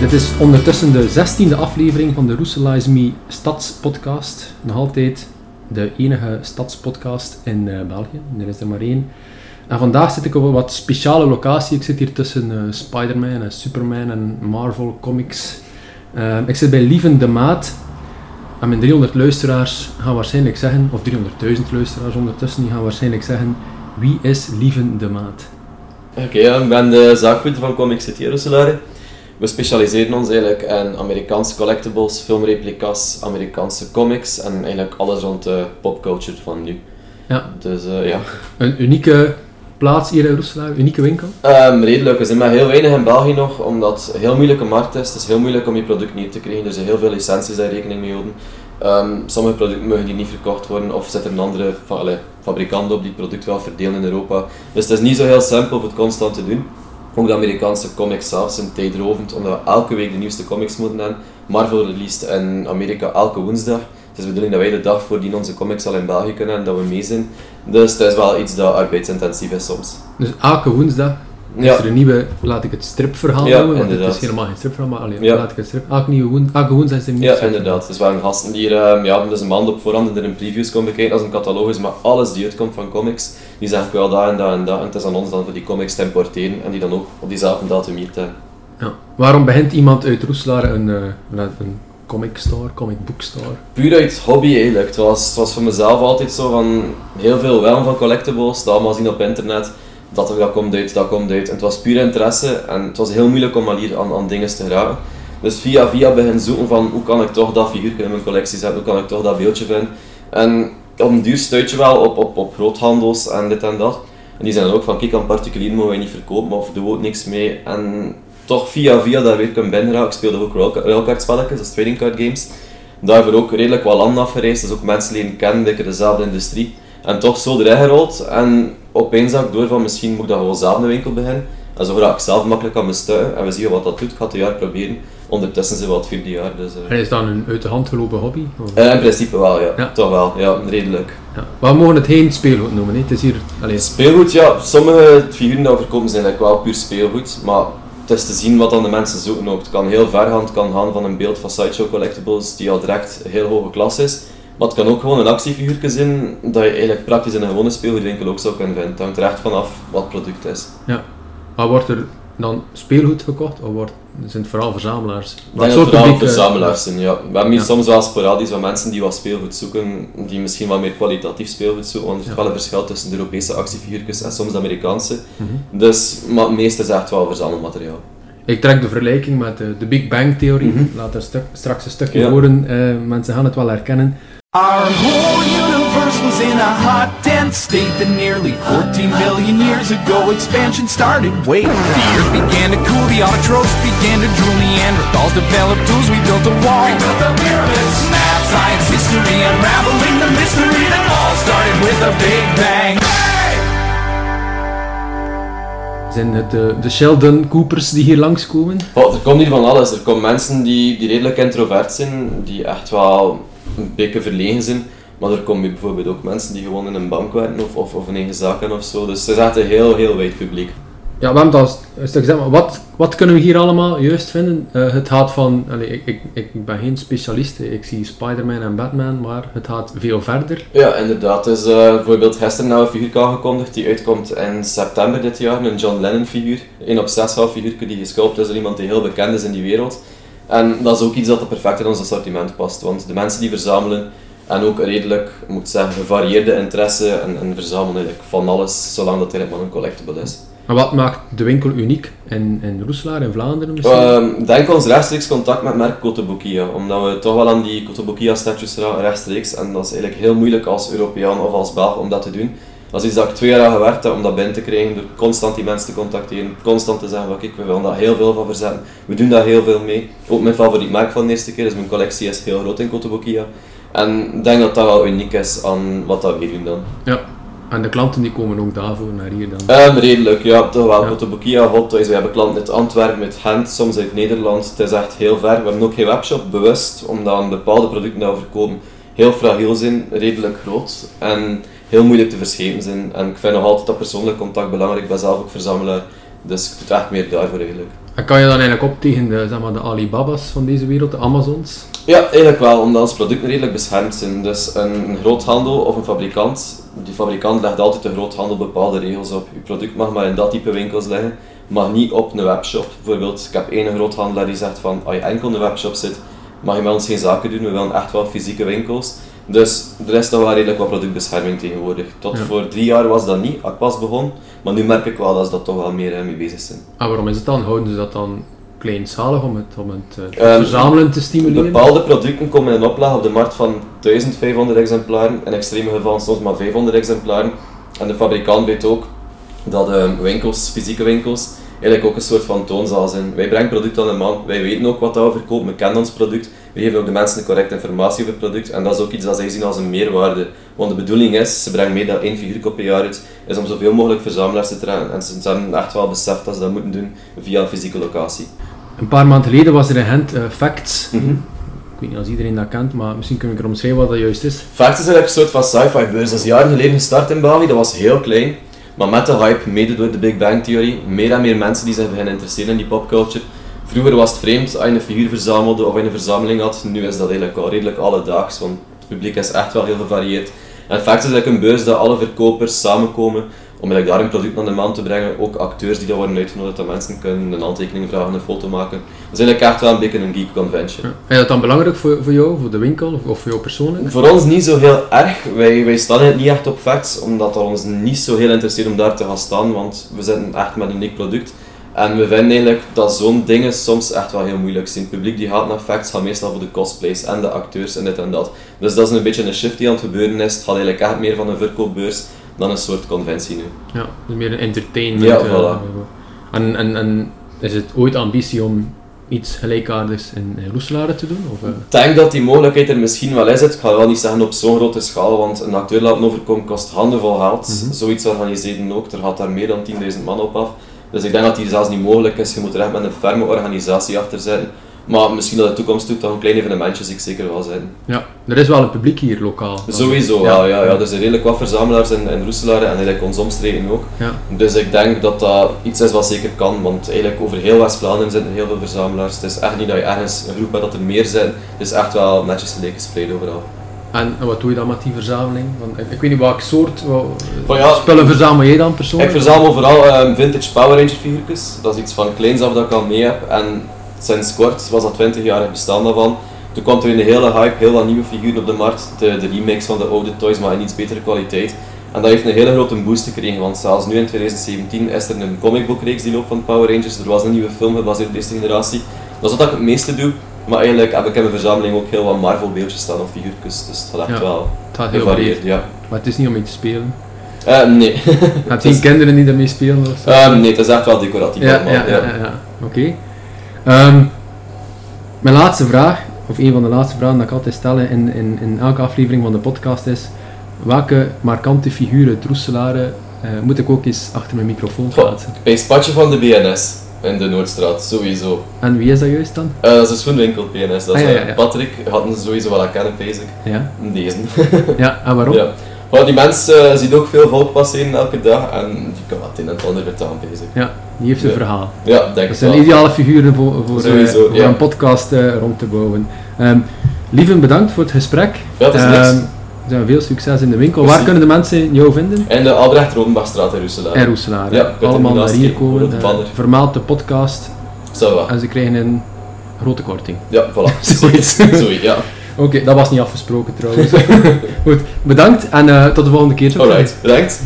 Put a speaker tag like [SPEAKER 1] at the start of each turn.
[SPEAKER 1] Dit is ondertussen de zestiende aflevering van de Roeselize Me Stadspodcast. Nog altijd de enige stadspodcast in uh, België. Er is er maar één. En vandaag zit ik op een wat speciale locatie. Ik zit hier tussen uh, Spider-Man en Superman en Marvel Comics. Uh, ik zit bij Lieven de Maat. En mijn 300 luisteraars gaan waarschijnlijk zeggen, of 300.000 luisteraars ondertussen, die gaan waarschijnlijk zeggen, wie is Lieven de Maat?
[SPEAKER 2] Oké, okay, ik ben de zaakvoerder van Comics City Roeselare. We specialiseren ons eigenlijk in Amerikaanse collectibles, filmreplica's, Amerikaanse comics en eigenlijk alles rond de popculture van nu.
[SPEAKER 1] Ja.
[SPEAKER 2] Dus uh, ja.
[SPEAKER 1] Een unieke plaats hier in Roeselaar, unieke winkel?
[SPEAKER 2] Um, redelijk. We zijn maar heel weinig in België nog, omdat het een heel moeilijke markt is. Het is heel moeilijk om je product niet te krijgen. Er zijn heel veel licenties daar rekening mee houden. Um, sommige producten mogen die niet verkocht worden of zitten een andere fa allez, fabrikant op die het product wel verdelen in Europa. Dus het is niet zo heel simpel om het constant te doen. Ook de Amerikaanse comics zelf zijn tijdrovend, omdat we elke week de nieuwste comics moeten hebben. Marvel released in Amerika elke woensdag. Het is de bedoeling dat wij de dag voordien onze comics al in België kunnen en dat we mee zijn. Dus het is wel iets dat arbeidsintensief is soms.
[SPEAKER 1] Dus elke woensdag
[SPEAKER 2] Ja.
[SPEAKER 1] is er een nieuwe, laat ik het stripverhaal
[SPEAKER 2] Ja,
[SPEAKER 1] noemen, want het
[SPEAKER 2] inderdaad.
[SPEAKER 1] is helemaal geen stripverhaal, maar alleen,
[SPEAKER 2] Ja.
[SPEAKER 1] laat ik het strip. Elke, nieuwe elke woensdag is er een nieuw
[SPEAKER 2] Ja,
[SPEAKER 1] stripverhaal.
[SPEAKER 2] inderdaad. Dus we hebben gasten die hier ehm, ja, dus een maand op voorhand er een previews komen bekijken als een catalogus, maar alles die uitkomt van comics, die zeggen wel dat en dat en dat. En het is aan ons dan voor die comics te importeren en die dan ook op diezelfde datum hier te.
[SPEAKER 1] Ja. Waarom begint iemand uit Roeselaar een, eh, een, een comic store, comic book store?
[SPEAKER 2] Puur uit hobby eigenlijk. Het was, het was voor mezelf altijd zo van heel veel wel van collectibles, dat allemaal zien op internet. Dat er dat komt uit, dat komt uit. En het was puur interesse en het was heel moeilijk om al hier aan, aan dingen te geraken. Dus via via begin zoeken van hoe kan ik toch dat figuur in mijn collectie zetten, hoe kan ik toch dat beeldje vinden. En op een duur stuit je wel op, op, op groothandels en dit en dat. En die zijn ook van kijk aan particulier mogen wij niet verkopen of doen we ook niks mee. En toch via via daar weer kunnen binnenraken. Ik speelde ook railcard-spelletjes, dat is trading card games. Daarvoor ook redelijk wat landen afgereisd, dus ook mensen leren kennen, dikke dezelfde industrie. En toch zo erin en opeens zag ik door van misschien moet ik dat gewoon zelf een winkel beginnen. En zo raak ik zelf makkelijk aan mijn stuiten en we zien wat dat doet. Ik ga het een jaar proberen. Ondertussen zijn we al het vierde jaar, dus... eh.
[SPEAKER 1] En is dat een uit de hand gelopen hobby?
[SPEAKER 2] Eh, in principe wel, ja.
[SPEAKER 1] Ja.
[SPEAKER 2] Toch wel, ja, redelijk.
[SPEAKER 1] Ja. Maar we mogen het geen speelgoed noemen, hè. het is hier... Allee,
[SPEAKER 2] Speelgoed, ja, sommige figuren die we verkopen zijn eigenlijk wel puur speelgoed, maar het is te zien wat dan de mensen zoeken ook. Het kan heel ver gaan, het kan gaan van een beeld van Sideshow Collectibles die al direct heel hoge klas is, maar het kan ook gewoon een actiefiguurtje zijn dat je eigenlijk praktisch in een gewone speelgoedwinkel ook zou kunnen vinden. Het hangt er echt vanaf wat het product is.
[SPEAKER 1] ja. Maar wordt er dan speelgoed gekocht, of wordt, zijn het vooral verzamelaars? Wat
[SPEAKER 2] dat
[SPEAKER 1] soort
[SPEAKER 2] vooral
[SPEAKER 1] publiek, eh,
[SPEAKER 2] verzamelaars zijn, ja. We hebben hier
[SPEAKER 1] Ja.
[SPEAKER 2] soms wel sporadisch wat mensen die wat speelgoed zoeken, die misschien wat meer kwalitatief speelgoed zoeken, want er is
[SPEAKER 1] Ja.
[SPEAKER 2] wel een verschil tussen de Europese actiefiguurtjes en soms de Amerikaanse.
[SPEAKER 1] Mhm.
[SPEAKER 2] Dus, maar het meeste is echt wel verzamelmateriaal.
[SPEAKER 1] Ik trek de vergelijking met de, de Big Bang Theorie.
[SPEAKER 2] Mhm.
[SPEAKER 1] Laat er stuk- straks een stukje
[SPEAKER 2] Ja.
[SPEAKER 1] horen. eh, mensen gaan het wel herkennen.
[SPEAKER 3] Our whole universe was in a hot, dense state that nearly 14 billion years ago expansion started. Wait, the earth began to cool, the autotrophs began to drool, Neanderthals developed tools, we built a wall. We built the pyramids, math, science, history, unraveling the mystery that all started with a big bang.
[SPEAKER 1] Het de, Sheldon Coopers die hier langskomen?
[SPEAKER 2] Oh, er komt hier van alles. Er komen mensen die, die redelijk introvert zijn, die echt wel een beetje verlegen zijn. Maar er komen bijvoorbeeld ook mensen die gewoon in een bank werken of, of, of een eigen zaak hebben of zo. Dus het is echt een heel, heel wijd publiek.
[SPEAKER 1] Ja, we hebben het al maar wat, wat kunnen we hier allemaal juist vinden? Eh, het gaat van, ik, ik, ik ben geen specialist, ik zie Spider-Man en Batman, maar het gaat veel verder.
[SPEAKER 2] Ja, inderdaad. Dus eh, bijvoorbeeld gisteren nou een figuur aangekondigd die uitkomt in september dit jaar. Een John Lennon figuur. Een op 6 half figuur die gesculpt is door iemand die heel bekend is in die wereld. En dat is ook iets dat er perfect in ons assortiment past. Want de mensen die verzamelen en ook redelijk, moet zeggen, gevarieerde interesse en, en verzamelen van alles, zolang dat maar een collectible is.
[SPEAKER 1] En wat maakt de winkel uniek in, in Roeselaar, in Vlaanderen misschien?
[SPEAKER 2] Ehm, denk ons rechtstreeks contact met merk Cotobuquia, omdat we toch wel aan die ra- rechtstreeks en dat is eigenlijk heel moeilijk als Europeaan of als Belg om dat te doen. Dat is iets dat ik twee jaar aan gewerkt heb om dat binnen te krijgen, door constant die mensen te contacteren, constant te zeggen, kijk, we willen daar heel veel van verzetten, we doen daar heel veel mee. Ook mijn favoriet merk van de eerste keer, dus mijn collectie is heel groot in Cotobuquia. En ik denk dat dat wel uniek is aan wat dat we doen dan.
[SPEAKER 1] Ja. En de klanten die komen ook daarvoor naar hier dan.
[SPEAKER 2] Ehm, redelijk, ja, toch wel.
[SPEAKER 1] Ja.
[SPEAKER 2] Cotobuquia, Hot Toys, we hebben klanten uit Antwerpen, uit Gent, soms uit Nederland. Het is echt heel ver. We hebben ook geen webshop, bewust, omdat bepaalde producten die we verkopen heel fragiel zijn, redelijk groot en heel moeilijk te verschepen zijn. En ik vind nog altijd dat persoonlijk contact belangrijk. Ik ben zelf ook verzamelaar. Dus ik doe het echt meer daarvoor eigenlijk.
[SPEAKER 1] En kan je dan eigenlijk op tegen de, zeg maar, de Alibabas van deze wereld, de Amazons?
[SPEAKER 2] Ja, eigenlijk wel, omdat ons producten redelijk beschermd zijn. Dus een, een groothandel of een fabrikant, die fabrikant legt altijd de groothandel bepaalde regels op. Je product mag maar in dat type winkels liggen, mag niet op een webshop. Bijvoorbeeld, ik heb één groothandelaar die zegt van, als je enkel in de webshop zit, mag je met ons geen zaken doen, we willen echt wel fysieke winkels. Dus er is toch wel redelijk wat productbescherming tegenwoordig. Tot
[SPEAKER 1] Ja.
[SPEAKER 2] voor drie jaar was dat niet, als ik pas begon, maar nu merk ik wel dat ze dat toch wel meer mee bezig zijn.
[SPEAKER 1] En waarom is het dan? Houden ze dat dan kleinschalig om het, om het eh,
[SPEAKER 2] Ehm,
[SPEAKER 1] verzamelen te stimuleren?
[SPEAKER 2] Bepaalde producten komen in een oplage op de markt van 1500 exemplaren, in extreme gevallen soms maar 500 exemplaren. En de fabrikant weet ook dat eh, winkels, fysieke winkels, eigenlijk ook een soort van toonzaal zijn. Wij brengen product aan de man, wij weten ook wat dat we verkopen, we kennen ons product, we geven ook de mensen de correcte informatie over het product en dat is ook iets dat zij zien als een meerwaarde. Want de bedoeling is, ze brengen meer dan één figuur per jaar uit, is om zoveel mogelijk verzamelaars te trekken. En ze ze hebben echt wel beseft dat ze dat moeten doen via een fysieke locatie.
[SPEAKER 1] Een paar maanden geleden was er in Gent eh, Facts.
[SPEAKER 2] Mhm.
[SPEAKER 1] Ik weet niet of iedereen dat kent, maar misschien kun ik er omschrijven wat dat juist is.
[SPEAKER 2] Facts is eigenlijk een soort van sci-fi beurs. Dat is jaren geleden gestart in België, dat was heel klein. Maar met de hype, mede door de Big Bang Theory, meer en meer mensen die zich beginnen interesseren in die popculture. Vroeger was het vreemd als je een figuur verzamelde of een verzameling had. Nu is dat eigenlijk al redelijk alledaags, want het publiek is echt wel heel gevarieerd. En Facts is eigenlijk een beurs dat alle verkopers samenkomen om eigenlijk daar een product aan de man te brengen. Ook acteurs die daar worden uitgenodigd, dat mensen kunnen een handtekening vragen, een foto maken. Dat is eigenlijk echt wel een beetje een geek convention.
[SPEAKER 1] Ja. Is dat dan belangrijk voor, voor jou, voor de winkel of, of voor jou persoonlijk?
[SPEAKER 2] Voor ons niet zo heel erg. Wij, wij staan niet echt op facts, omdat dat ons niet zo heel interesseert om daar te gaan staan, want we zitten echt met een uniek product. En we vinden eigenlijk dat zo'n dingen soms echt wel heel moeilijk zijn. Het publiek die gaat naar facts, gaat meestal voor de cosplays en de acteurs en dit en dat. Dus dat is een beetje een shift die aan het gebeuren is. Het gaat eigenlijk echt meer van een verkoopbeurs dan een soort conventie nu.
[SPEAKER 1] Ja, dus meer een entertainment.
[SPEAKER 2] Ja,
[SPEAKER 1] eh,
[SPEAKER 2] voilà.
[SPEAKER 1] en, en, en is het ooit ambitie om iets gelijkaardigs in, in te doen? Of, eh?
[SPEAKER 2] Ik denk dat die mogelijkheid er misschien wel is. Ik ga wel niet zeggen op zo'n grote schaal, want een acteur laten overkomen kost handenvol geld.
[SPEAKER 1] Mhm.
[SPEAKER 2] Zoiets organiseren ook, er gaat daar meer dan 10.000 man op af. Dus ik denk dat die zelfs niet mogelijk is. Je moet er echt met een ferme organisatie achter zijn. Maar misschien dat de toekomst doet dat een klein evenementje zie ik zeker wel zijn.
[SPEAKER 1] Ja, er is wel een publiek hier lokaal.
[SPEAKER 2] Sowieso, ja. Ja, ja, Er zijn redelijk wat verzamelaars in, in Roeselaar en eigenlijk onze omstreken ook.
[SPEAKER 1] Ja.
[SPEAKER 2] Dus ik denk dat dat iets is wat zeker kan, want eigenlijk over heel West-Vlaanderen zitten heel veel verzamelaars. Het is echt niet dat je ergens een groep hebt dat er meer zijn. Het is echt wel netjes gelijk gespreid overal.
[SPEAKER 1] En, en wat doe je dan met die verzameling? Want ik, ik weet niet welk soort wat,
[SPEAKER 2] Van ja,
[SPEAKER 1] spullen verzamel jij dan persoonlijk?
[SPEAKER 2] Ik verzamel vooral ehm, vintage Power Ranger figuurtjes. Dat is iets van kleins af dat ik al mee heb. En sinds kort was dat 20 jaar het bestaan daarvan. Toen kwam er een hele hype, heel wat nieuwe figuren op de markt. De, de remakes van de oude toys, maar in iets betere kwaliteit. En dat heeft een hele grote boost gekregen, want zelfs nu in 2017 is er een comicbookreeks die loopt van Power Rangers. Er was een nieuwe film gebaseerd op deze generatie. Dat is wat ik het meeste doe. Maar eigenlijk heb ik in mijn verzameling ook heel wat Marvel beeldjes staan of figuurtjes. Dus gaat echt
[SPEAKER 1] Ja.
[SPEAKER 2] wel
[SPEAKER 1] Het gaat heel
[SPEAKER 2] gevarieerd. Ja.
[SPEAKER 1] maar het is niet om mee te spelen.
[SPEAKER 2] Eh, nee.
[SPEAKER 1] Je hebt geen kinderen die ermee spelen of zo?
[SPEAKER 2] Ehm, nee, het is echt wel decoratief
[SPEAKER 1] Ja,
[SPEAKER 2] allemaal.
[SPEAKER 1] ja, ja, ja, ja. oké. Ehm, mijn laatste vraag, of een van de laatste vragen dat ik altijd stel in, in, in elke aflevering van de podcast is: welke markante figuren, uit Roeselare, eh, moet ik ook eens achter mijn microfoon plaatsen?
[SPEAKER 2] Bij het spatje van de BNS in de Noordstraat, sowieso.
[SPEAKER 1] En wie is dat juist dan?
[SPEAKER 2] Eh, dat is een schoenwinkel BNS. Dat is,
[SPEAKER 1] Ah, ja, ja, ja.
[SPEAKER 2] Patrick, had hem sowieso wel kennen, bezig.
[SPEAKER 1] Ja,
[SPEAKER 2] Deze.
[SPEAKER 1] ja en waarom?
[SPEAKER 2] ja. Maar die mens eh, ziet ook veel volk passeren elke dag en die kan wat in het ander vertaan bezig.
[SPEAKER 1] Ja, die heeft een
[SPEAKER 2] Ja.
[SPEAKER 1] verhaal.
[SPEAKER 2] Ja, denk
[SPEAKER 1] Dat zijn
[SPEAKER 2] wel.
[SPEAKER 1] ideale figuren voor, voor, eh, voor
[SPEAKER 2] ja.
[SPEAKER 1] een podcast eh, rond te bouwen. Ehm Lieven, bedankt voor het gesprek.
[SPEAKER 2] Ja, dat is niks.
[SPEAKER 1] Ehm, zijn veel succes in de winkel. Waar kunnen de mensen jou vinden?
[SPEAKER 2] En de Albrecht Rodenbachstraat in Roeselaar.
[SPEAKER 1] En Roeselaar.
[SPEAKER 2] Ja,
[SPEAKER 1] Allemaal naar hier komen.
[SPEAKER 2] grote
[SPEAKER 1] eh, vermaalt de podcast
[SPEAKER 2] Zo wel.
[SPEAKER 1] en ze krijgen een grote korting.
[SPEAKER 2] Ja, voilà.
[SPEAKER 1] Zoiets.
[SPEAKER 2] Zoiets, ja.
[SPEAKER 1] Oké, dat was niet afgesproken trouwens. Goed, bedankt en tot de volgende keer.
[SPEAKER 2] Alright, bedankt.